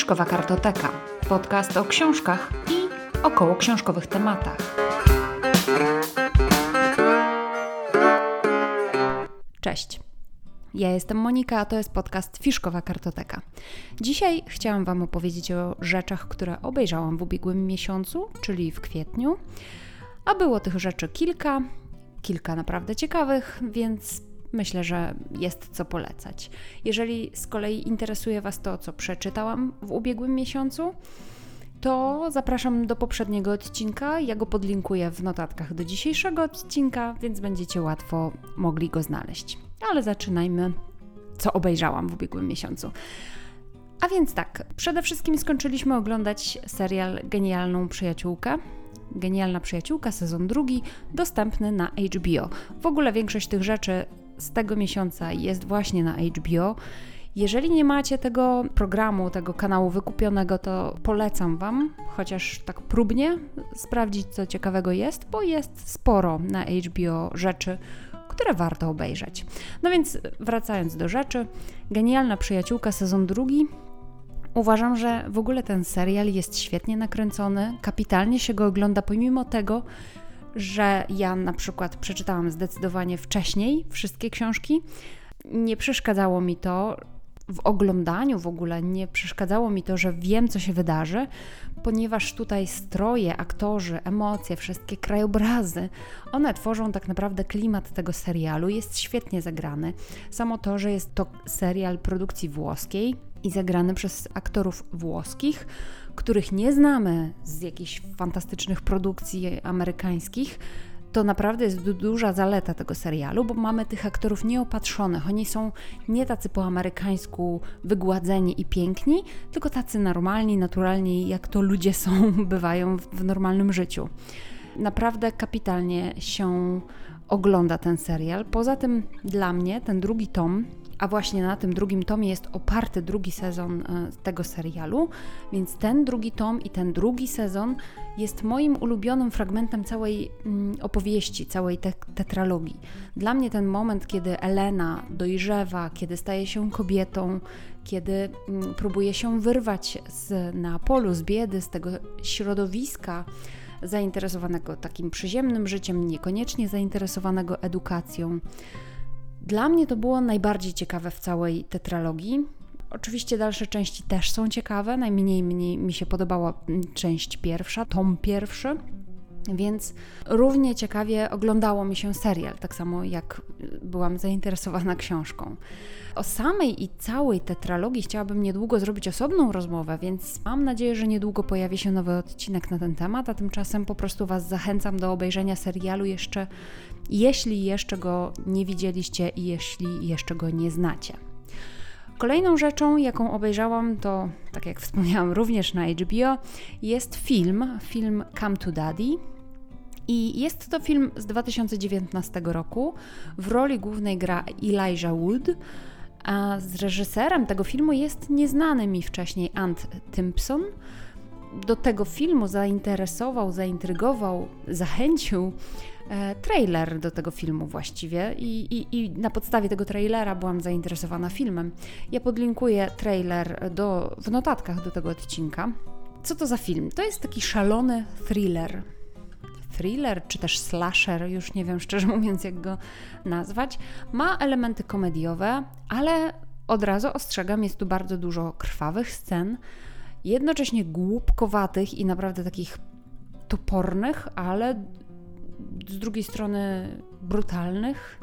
Fiszkowa Kartoteka. Podcast o książkach i około książkowych tematach. Cześć. Ja jestem Monika, a to jest podcast Fiszkowa Kartoteka. Dzisiaj chciałam Wam opowiedzieć o rzeczach, które obejrzałam w ubiegłym miesiącu, czyli w kwietniu. A było tych rzeczy kilka, kilka naprawdę ciekawych, więc myślę, że jest co polecać. Jeżeli z kolei interesuje Was to, co przeczytałam w ubiegłym miesiącu, to zapraszam do poprzedniego odcinka. Ja go podlinkuję w notatkach do dzisiejszego odcinka, więc będziecie łatwo mogli go znaleźć. Ale zaczynajmy, co obejrzałam w ubiegłym miesiącu. A więc tak, przede wszystkim skończyliśmy oglądać serial Genialną Przyjaciółkę. Genialna Przyjaciółka, sezon drugi, dostępny na HBO. W ogóle większość tych rzeczy z tego miesiąca jest właśnie na HBO. Jeżeli nie macie tego programu, tego kanału wykupionego, to polecam Wam, chociaż tak próbnie, sprawdzić, co ciekawego jest, bo jest sporo na HBO rzeczy, które warto obejrzeć. No więc wracając do rzeczy, genialna przyjaciółka sezon drugi. Uważam, że w ogóle ten serial jest świetnie nakręcony, kapitalnie się go ogląda, pomimo tego, że ja na przykład przeczytałam zdecydowanie wcześniej wszystkie książki. Nie przeszkadzało mi to w oglądaniu w ogóle, nie przeszkadzało mi to, że wiem, co się wydarzy, ponieważ tutaj stroje, aktorzy, emocje, wszystkie krajobrazy, one tworzą tak naprawdę klimat tego serialu. Jest świetnie zagrany. Samo to, że jest to serial produkcji włoskiej i zagrany przez aktorów włoskich których nie znamy z jakichś fantastycznych produkcji amerykańskich, to naprawdę jest duża zaleta tego serialu, bo mamy tych aktorów nieopatrzonych. Oni są nie tacy po amerykańsku wygładzeni i piękni, tylko tacy normalni, naturalni, jak to ludzie są, bywają w normalnym życiu. Naprawdę kapitalnie się ogląda ten serial. Poza tym dla mnie ten drugi tom a właśnie na tym drugim tomie jest oparty drugi sezon e, tego serialu, więc ten drugi tom i ten drugi sezon jest moim ulubionym fragmentem całej mm, opowieści, całej te tetralogii. Dla mnie ten moment, kiedy Elena dojrzewa, kiedy staje się kobietą, kiedy mm, próbuje się wyrwać z Neapolu, z biedy, z tego środowiska, zainteresowanego takim przyziemnym życiem, niekoniecznie zainteresowanego edukacją. Dla mnie to było najbardziej ciekawe w całej tetralogii. Oczywiście dalsze części też są ciekawe, najmniej mniej mi się podobała część pierwsza, tom pierwszy. Więc równie ciekawie oglądało mi się serial, tak samo jak byłam zainteresowana książką. O samej i całej tetralogii chciałabym niedługo zrobić osobną rozmowę, więc mam nadzieję, że niedługo pojawi się nowy odcinek na ten temat, a tymczasem po prostu Was zachęcam do obejrzenia serialu jeszcze, jeśli jeszcze go nie widzieliście i jeśli jeszcze go nie znacie. Kolejną rzeczą, jaką obejrzałam, to, tak jak wspomniałam, również na HBO, jest film, film Come to Daddy. I jest to film z 2019 roku. W roli głównej gra Elijah Wood, a z reżyserem tego filmu jest nieznany mi wcześniej Ant Timpson. Do tego filmu zainteresował, zaintrygował, zachęcił trailer do tego filmu właściwie I, i, i, na podstawie tego trailera byłam zainteresowana filmem. Ja podlinkuję trailer do, w notatkach do tego odcinka. Co to za film? To jest taki szalony thriller thriller czy też slasher, już nie wiem szczerze mówiąc jak go nazwać. Ma elementy komediowe, ale od razu ostrzegam, jest tu bardzo dużo krwawych scen, jednocześnie głupkowatych i naprawdę takich topornych, ale z drugiej strony brutalnych.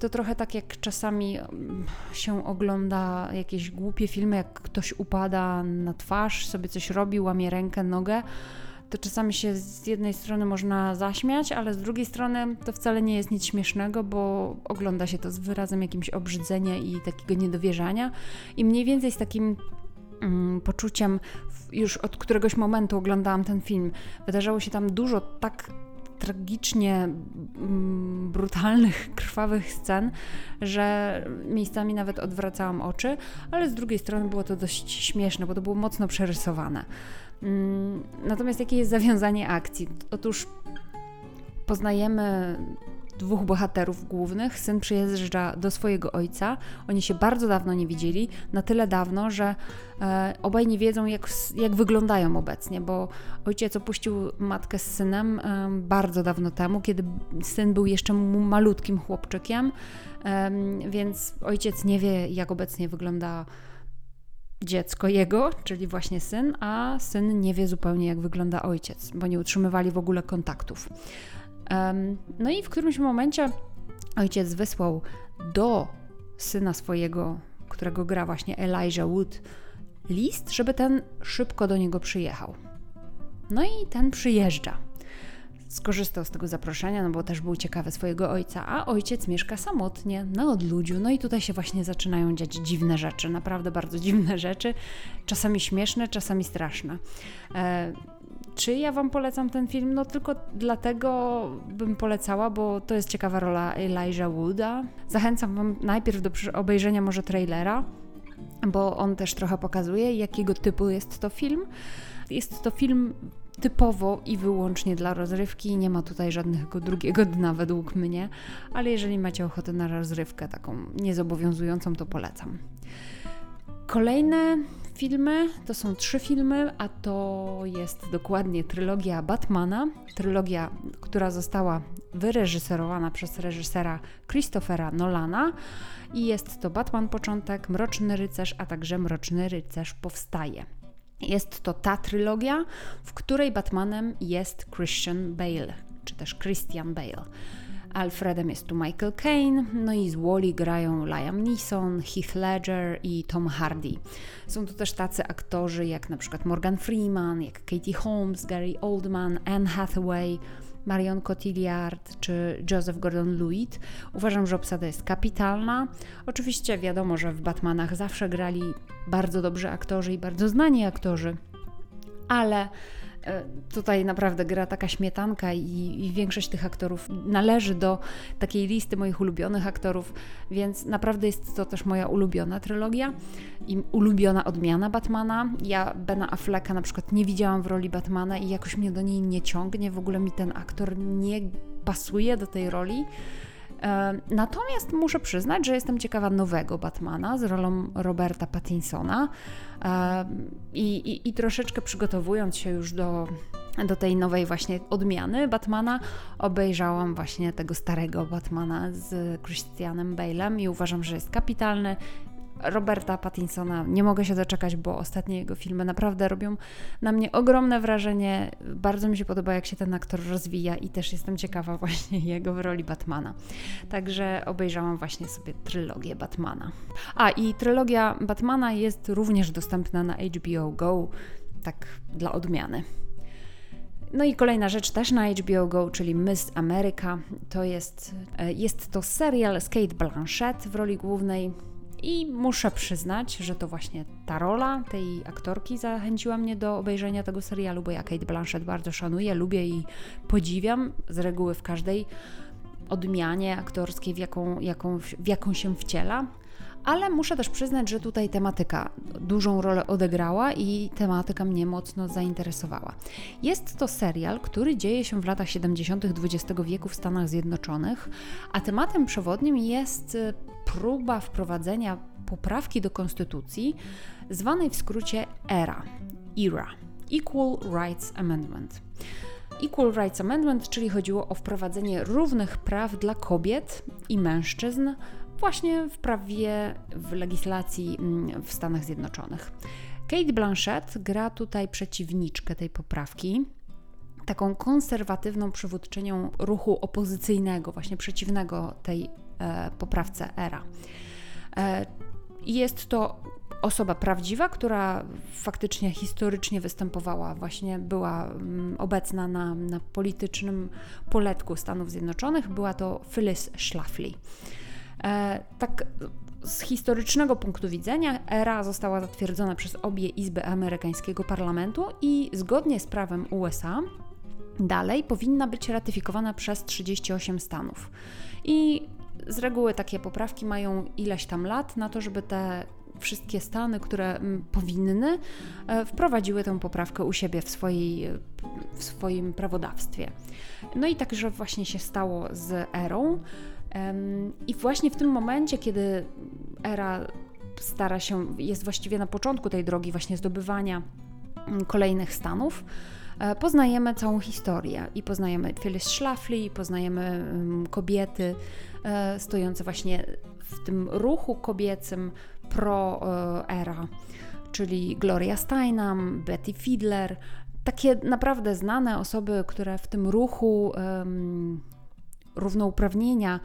To trochę tak jak czasami mm, się ogląda jakieś głupie filmy, jak ktoś upada na twarz, sobie coś robi, łamie rękę, nogę to czasami się z jednej strony można zaśmiać, ale z drugiej strony to wcale nie jest nic śmiesznego, bo ogląda się to z wyrazem jakimś obrzydzenia i takiego niedowierzania. I mniej więcej z takim mm, poczuciem, już od któregoś momentu oglądałam ten film, wydarzało się tam dużo tak tragicznie mm, brutalnych, krwawych scen, że miejscami nawet odwracałam oczy, ale z drugiej strony było to dość śmieszne, bo to było mocno przerysowane. Mm, natomiast jakie jest zawiązanie akcji? Otóż poznajemy dwóch bohaterów głównych. Syn przyjeżdża do swojego ojca. Oni się bardzo dawno nie widzieli, na tyle dawno, że e, obaj nie wiedzą, jak, jak wyglądają obecnie, bo ojciec opuścił matkę z synem e, bardzo dawno temu, kiedy syn był jeszcze malutkim chłopczykiem, e, więc ojciec nie wie, jak obecnie wygląda dziecko jego, czyli właśnie syn, a syn nie wie zupełnie, jak wygląda ojciec, bo nie utrzymywali w ogóle kontaktów. No i w którymś momencie ojciec wysłał do syna swojego, którego gra właśnie Elijah Wood, list, żeby ten szybko do niego przyjechał. No i ten przyjeżdża. Skorzystał z tego zaproszenia, no bo też był ciekawy swojego ojca, a ojciec mieszka samotnie, na odludziu. No i tutaj się właśnie zaczynają dziać dziwne rzeczy, naprawdę bardzo dziwne rzeczy, czasami śmieszne, czasami straszne. E, czy ja Wam polecam ten film? No tylko dlatego bym polecała, bo to jest ciekawa rola Elijah Wooda. Zachęcam Wam najpierw do obejrzenia może trailera, bo on też trochę pokazuje, jakiego typu jest to film. Jest to film typowo i wyłącznie dla rozrywki. Nie ma tutaj żadnego drugiego dna według mnie, ale jeżeli macie ochotę na rozrywkę taką niezobowiązującą, to polecam. Kolejne filmy to są trzy filmy, a to jest dokładnie trylogia Batmana. Trylogia, która została wyreżyserowana przez reżysera Christophera Nolana. I jest to Batman Początek, Mroczny Rycerz, a także Mroczny Rycerz Powstaje. Jest to ta trylogia, w której Batmanem jest Christian Bale, czy też Christian Bale. Alfredem jest tu Michael Caine, no i z Wally grają Liam Neeson, Heath Ledger i Tom Hardy. Są tu też tacy aktorzy jak na przykład Morgan Freeman, jak Katie Holmes, Gary Oldman, Anne Hathaway, Marion Cotillard czy Joseph Gordon-Lewitt. Uważam, że obsada jest kapitalna. Oczywiście wiadomo, że w Batmanach zawsze grali bardzo dobrzy aktorzy i bardzo znani aktorzy, ale tutaj naprawdę gra taka śmietanka i, i, większość tych aktorów należy do takiej listy moich ulubionych aktorów, więc naprawdę jest to też moja ulubiona trylogia i ulubiona odmiana Batmana. Ja Bena Afflecka na przykład nie widziałam w roli Batmana i jakoś mnie do niej nie ciągnie, w ogóle mi ten aktor nie pasuje do tej roli. E, natomiast muszę przyznać, że jestem ciekawa nowego Batmana z rolą Roberta Pattinsona e, i, i, i troszeczkę przygotowując się już do, do tej nowej właśnie odmiany Batmana, obejrzałam właśnie tego starego Batmana z Christianem Bale'em i uważam, że jest kapitalny. Roberta Pattinsona nie mogę się doczekać, bo ostatnie jego filmy naprawdę robią na mnie ogromne wrażenie. Bardzo mi się podoba, jak się ten aktor rozwija i też jestem ciekawa właśnie jego w roli Batmana. Także obejrzałam właśnie sobie trylogię Batmana. A i trylogia Batmana jest również dostępna na HBO Go, tak dla odmiany. No i kolejna rzecz też na HBO Go, czyli Miss America. To jest, e, jest to serial z Kate Blanchett w roli głównej. I muszę przyznać, że to właśnie ta rola tej aktorki zachęciła mnie do obejrzenia tego serialu, bo ja Kate Blanchett bardzo szanuję, lubię i podziwiam z reguły w każdej odmianie aktorskiej, w jaką, jaką, w jaką się wciela. Ale muszę też przyznać, że tutaj tematyka dużą rolę odegrała i tematyka mnie mocno zainteresowała. Jest to serial, który dzieje się w latach 70. XX wieku w Stanach Zjednoczonych, a tematem przewodnim jest próba wprowadzenia poprawki do konstytucji, zwanej w skrócie ERA, ERA Equal Rights Amendment. Equal Rights Amendment, czyli chodziło o wprowadzenie równych praw dla kobiet i mężczyzn właśnie w prawie, w legislacji mm, w Stanach Zjednoczonych. Kate Blanchett gra tutaj przeciwniczkę tej poprawki, taką konserwatywną przywódczynią ruchu opozycyjnego, właśnie przeciwnego tej e, poprawce ERA. E, jest to osoba prawdziwa, która faktycznie historycznie występowała, właśnie była mm, obecna na, na politycznym poletku Stanów Zjednoczonych. Była to Phyllis Schlafly. E, tak z historycznego punktu widzenia ERA została zatwierdzona przez obie izby amerykańskiego parlamentu i zgodnie z prawem USA dalej powinna być ratyfikowana przez 38 stanów. I z reguły takie poprawki mają ileś tam lat na to, żeby te wszystkie stany, które powinny, e, wprowadziły tę poprawkę u siebie w, swojej, w swoim prawodawstwie. No i także właśnie się stało z erą. I właśnie w tym momencie, kiedy era stara się, jest właściwie na początku tej drogi właśnie zdobywania kolejnych stanów, e, poznajemy całą historię i poznajemy Phyllis Schlafly, poznajemy kobiety e, stojące właśnie w tym ruchu kobiecym pro-era, czyli Gloria Steinem, Betty Fiedler, takie naprawdę znane osoby, które w tym ruchu um, równouprawnienia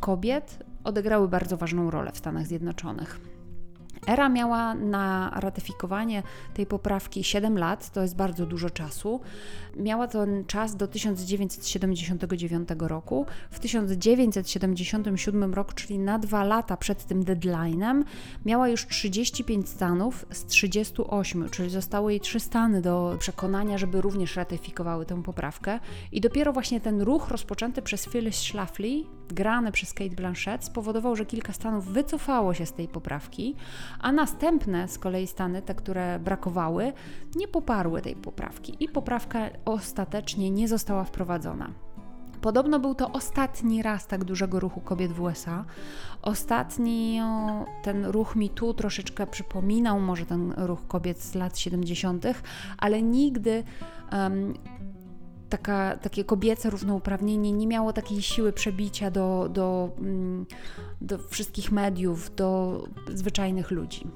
kobiet odegrały bardzo ważną rolę w Stanach Zjednoczonych. Era miała na ratyfikowanie tej poprawki 7 lat, to jest bardzo dużo czasu. Miała ten czas do 1979 roku. W 1977 roku, czyli na dwa lata przed tym deadline'em, miała już 35 stanów z 38, czyli zostały jej trzy stany do przekonania, żeby również ratyfikowały tę poprawkę. I dopiero właśnie ten ruch rozpoczęty przez Phyllis Schlafly, grany przez Kate Blanchett, spowodował, że kilka stanów wycofało się z tej poprawki, a następne z kolei stany, te, które brakowały, nie poparły tej poprawki i poprawka ostatecznie nie została wprowadzona. Podobno był to ostatni raz tak dużego ruchu kobiet w USA. Ostatni ten ruch mi tu troszeczkę przypominał może ten ruch kobiet z lat 70., ale nigdy um, taka, takie kobiece równouprawnienie nie miało takiej siły przebicia do, do, mm, do wszystkich mediów, do zwyczajnych ludzi.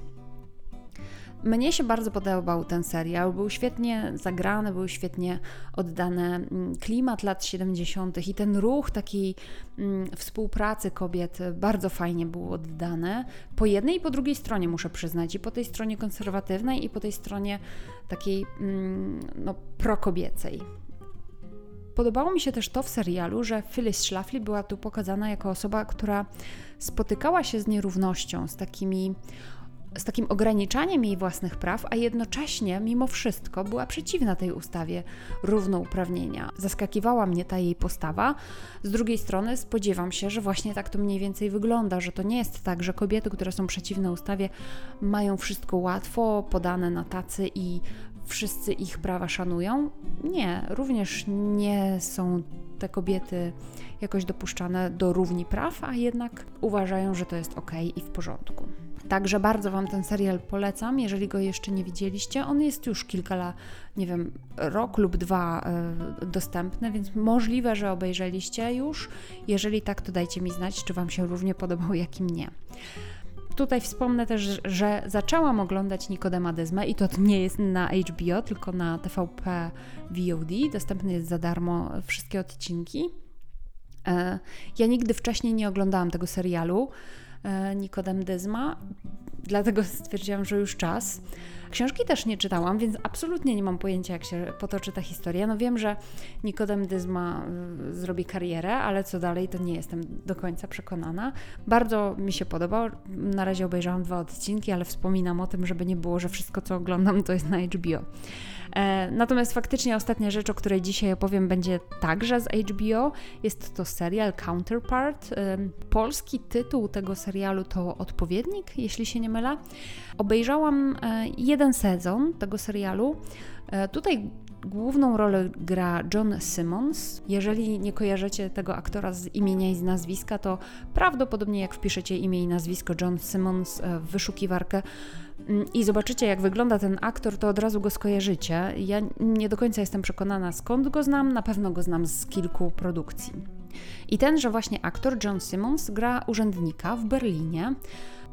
Mnie się bardzo podobał ten serial. Był świetnie zagrany, był świetnie oddany mm, klimat lat 70. i ten ruch takiej mm, współpracy kobiet bardzo fajnie był oddany. Po jednej i po drugiej stronie, muszę przyznać, i po tej stronie konserwatywnej, i po tej stronie takiej no, prokobiecej. Podobało mi się też to w serialu, że Phyllis Schlafly była tu pokazana jako osoba, która spotykała się z nierównością, z takimi z takim ograniczaniem jej własnych praw, a jednocześnie, mimo wszystko, była przeciwna tej ustawie równouprawnienia. Zaskakiwała mnie ta jej postawa. Z drugiej strony, spodziewam się, że właśnie tak to mniej więcej wygląda, że to nie jest tak, że kobiety, które są przeciwne ustawie, mają wszystko łatwo, podane na tacy i wszyscy ich prawa szanują. Nie, również nie są te kobiety jakoś dopuszczane do równi praw, a jednak uważają, że to jest ok i w porządku. Także bardzo Wam ten serial polecam, jeżeli go jeszcze nie widzieliście. On jest już kilka lat, nie wiem, rok lub dwa y, dostępny, więc możliwe, że obejrzeliście już. Jeżeli tak, to dajcie mi znać, czy Wam się równie podobał, jak i mnie. Tutaj wspomnę też, że zaczęłam oglądać Nikodema Dyzmę i to nie jest na HBO, tylko na TVP VOD. Dostępny jest za darmo wszystkie odcinki. E, ja nigdy wcześniej nie oglądałam tego serialu. E, Nikodem Dyzma, dlatego stwierdziłam, że już czas. Książki też nie czytałam, więc absolutnie nie mam pojęcia, jak się potoczy ta historia. No wiem, że Nikodem Dyzma y, zrobi karierę, ale co dalej, to nie jestem do końca przekonana. Bardzo mi się podobał. Na razie obejrzałam dwa odcinki, ale wspominam o tym, żeby nie było, że wszystko, co oglądam, to jest na HBO. E, natomiast faktycznie ostatnia rzecz, o której dzisiaj opowiem, będzie także z HBO. Jest to serial Counterpart. E, polski tytuł tego serialu to Odpowiednik, jeśli się nie mylę. Obejrzałam e, jeden sezon tego serialu. Tutaj Główną rolę gra John Simmons. Jeżeli nie kojarzycie tego aktora z imienia i z nazwiska, to prawdopodobnie jak wpiszecie imię i nazwisko John Simmons w wyszukiwarkę, Mm, i zobaczycie, jak wygląda ten aktor, to od razu go skojarzycie. Ja nie do końca jestem przekonana, skąd go znam, na pewno go znam z kilku produkcji. I tenże właśnie aktor, John Simmons, gra urzędnika w Berlinie.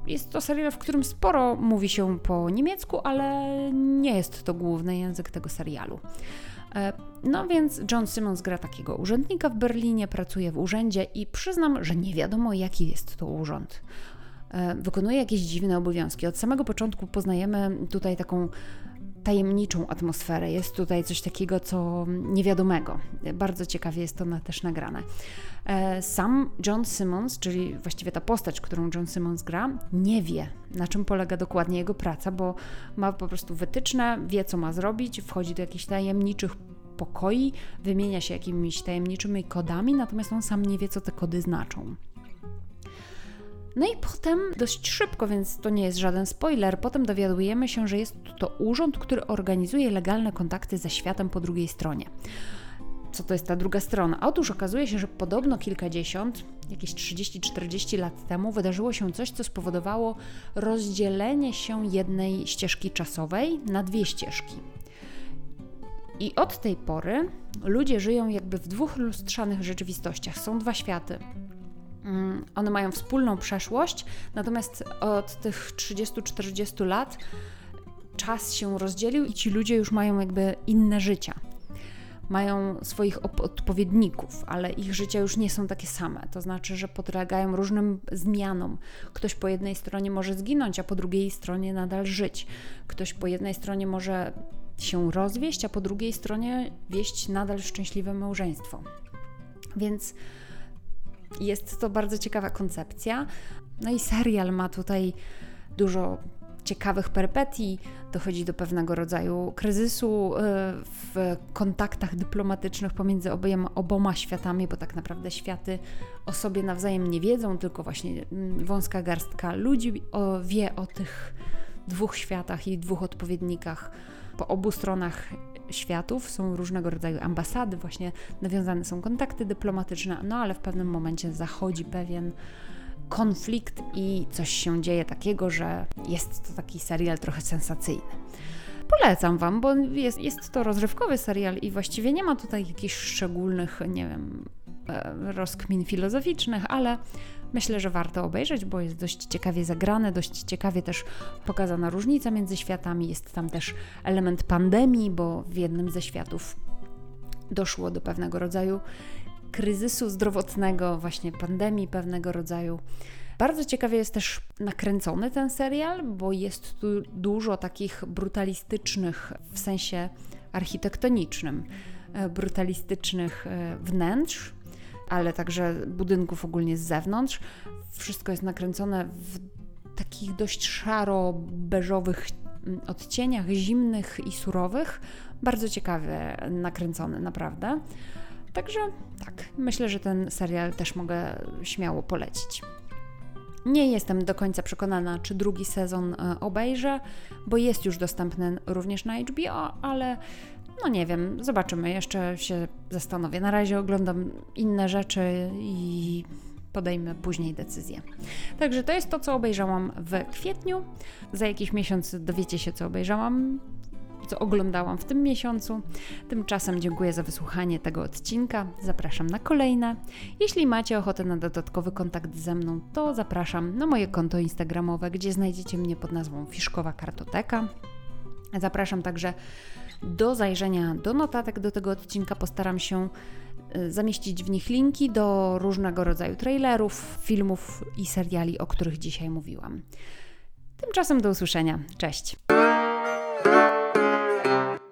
Jest to serial, w którym sporo mówi się po niemiecku, ale nie jest to główny język tego serialu. E, no więc John Simmons gra takiego urzędnika w Berlinie, pracuje w urzędzie i przyznam, że nie wiadomo jaki jest to urząd. E, wykonuje jakieś dziwne obowiązki. Od samego początku poznajemy tutaj taką tajemniczą atmosferę. Jest tutaj coś takiego, co niewiadomego. Bardzo ciekawie jest to na, też nagrane. E, sam John Simmons, czyli właściwie ta postać, którą John Simmons gra, nie wie, na czym polega dokładnie jego praca, bo ma po prostu wytyczne, wie, co ma zrobić, wchodzi do jakichś tajemniczych pokoi, wymienia się jakimiś tajemniczymi kodami, natomiast on sam nie wie, co te kody znaczą. No i potem, dość szybko, więc to nie jest żaden spoiler, potem dowiadujemy się, że jest to urząd, który organizuje legalne kontakty ze światem po drugiej stronie. Co to jest ta druga strona? Otóż okazuje się, że podobno kilkadziesiąt, jakieś 30-40 lat temu wydarzyło się coś, co spowodowało rozdzielenie się jednej ścieżki czasowej na dwie ścieżki. I od tej pory ludzie żyją jakby w dwóch lustrzanych rzeczywistościach. Są dwa światy. Mm, one mają wspólną przeszłość, natomiast od tych 30-40 lat czas się rozdzielił i ci ludzie już mają jakby inne życia. Mają swoich odpowiedników, ale ich życia już nie są takie same. To znaczy, że podlegają różnym zmianom. Ktoś po jednej stronie może zginąć, a po drugiej stronie nadal żyć. Ktoś po jednej stronie może się rozwieść, a po drugiej stronie wieść nadal szczęśliwe małżeństwo. Więc jest to bardzo ciekawa koncepcja. No i serial ma tutaj dużo ciekawych perpetii, dochodzi do pewnego rodzaju kryzysu e, w kontaktach dyplomatycznych pomiędzy oboma, oboma światami, bo tak naprawdę światy o sobie nawzajem nie wiedzą, tylko właśnie mm, wąska garstka ludzi wie o tych dwóch światach i dwóch odpowiednikach po obu stronach światów są różnego rodzaju ambasady, właśnie nawiązane są kontakty dyplomatyczne, no ale w pewnym momencie zachodzi pewien konflikt i coś się dzieje takiego, że jest to taki serial trochę sensacyjny. Polecam Wam, bo jest, jest to rozrywkowy serial i właściwie nie ma tutaj jakichś szczególnych, nie wiem, rozkmin filozoficznych, ale Myślę, że warto obejrzeć, bo jest dość ciekawie zagrane, dość ciekawie też pokazana różnica między światami. Jest tam też element pandemii, bo w jednym ze światów doszło do pewnego rodzaju kryzysu zdrowotnego, właśnie pandemii pewnego rodzaju. Bardzo ciekawie jest też nakręcony ten serial, bo jest tu dużo takich brutalistycznych w sensie architektonicznym, e, brutalistycznych e, wnętrz ale także budynków ogólnie z zewnątrz. Wszystko jest nakręcone w takich dość szaro-beżowych mm, odcieniach, zimnych i surowych. Bardzo ciekawie nakręcony, naprawdę. Także tak, myślę, że ten serial też mogę śmiało polecić. Nie jestem do końca przekonana, czy drugi sezon e, obejrzę, bo jest już dostępny również na HBO, ale no nie wiem, zobaczymy, jeszcze się zastanowię. Na razie oglądam inne rzeczy i podejmę później decyzję. Także to jest to, co obejrzałam w kwietniu. Za jakiś miesiąc dowiecie się, co obejrzałam, co oglądałam w tym miesiącu. Tymczasem dziękuję za wysłuchanie tego odcinka. Zapraszam na kolejne. Jeśli macie ochotę na dodatkowy kontakt ze mną, to zapraszam na moje konto Instagramowe, gdzie znajdziecie mnie pod nazwą Fiszkowa Kartoteka. Zapraszam także do zajrzenia do notatek do tego odcinka. Postaram się y, zamieścić w nich linki do różnego rodzaju trailerów, filmów i seriali, o których dzisiaj mówiłam. Tymczasem do usłyszenia. Cześć!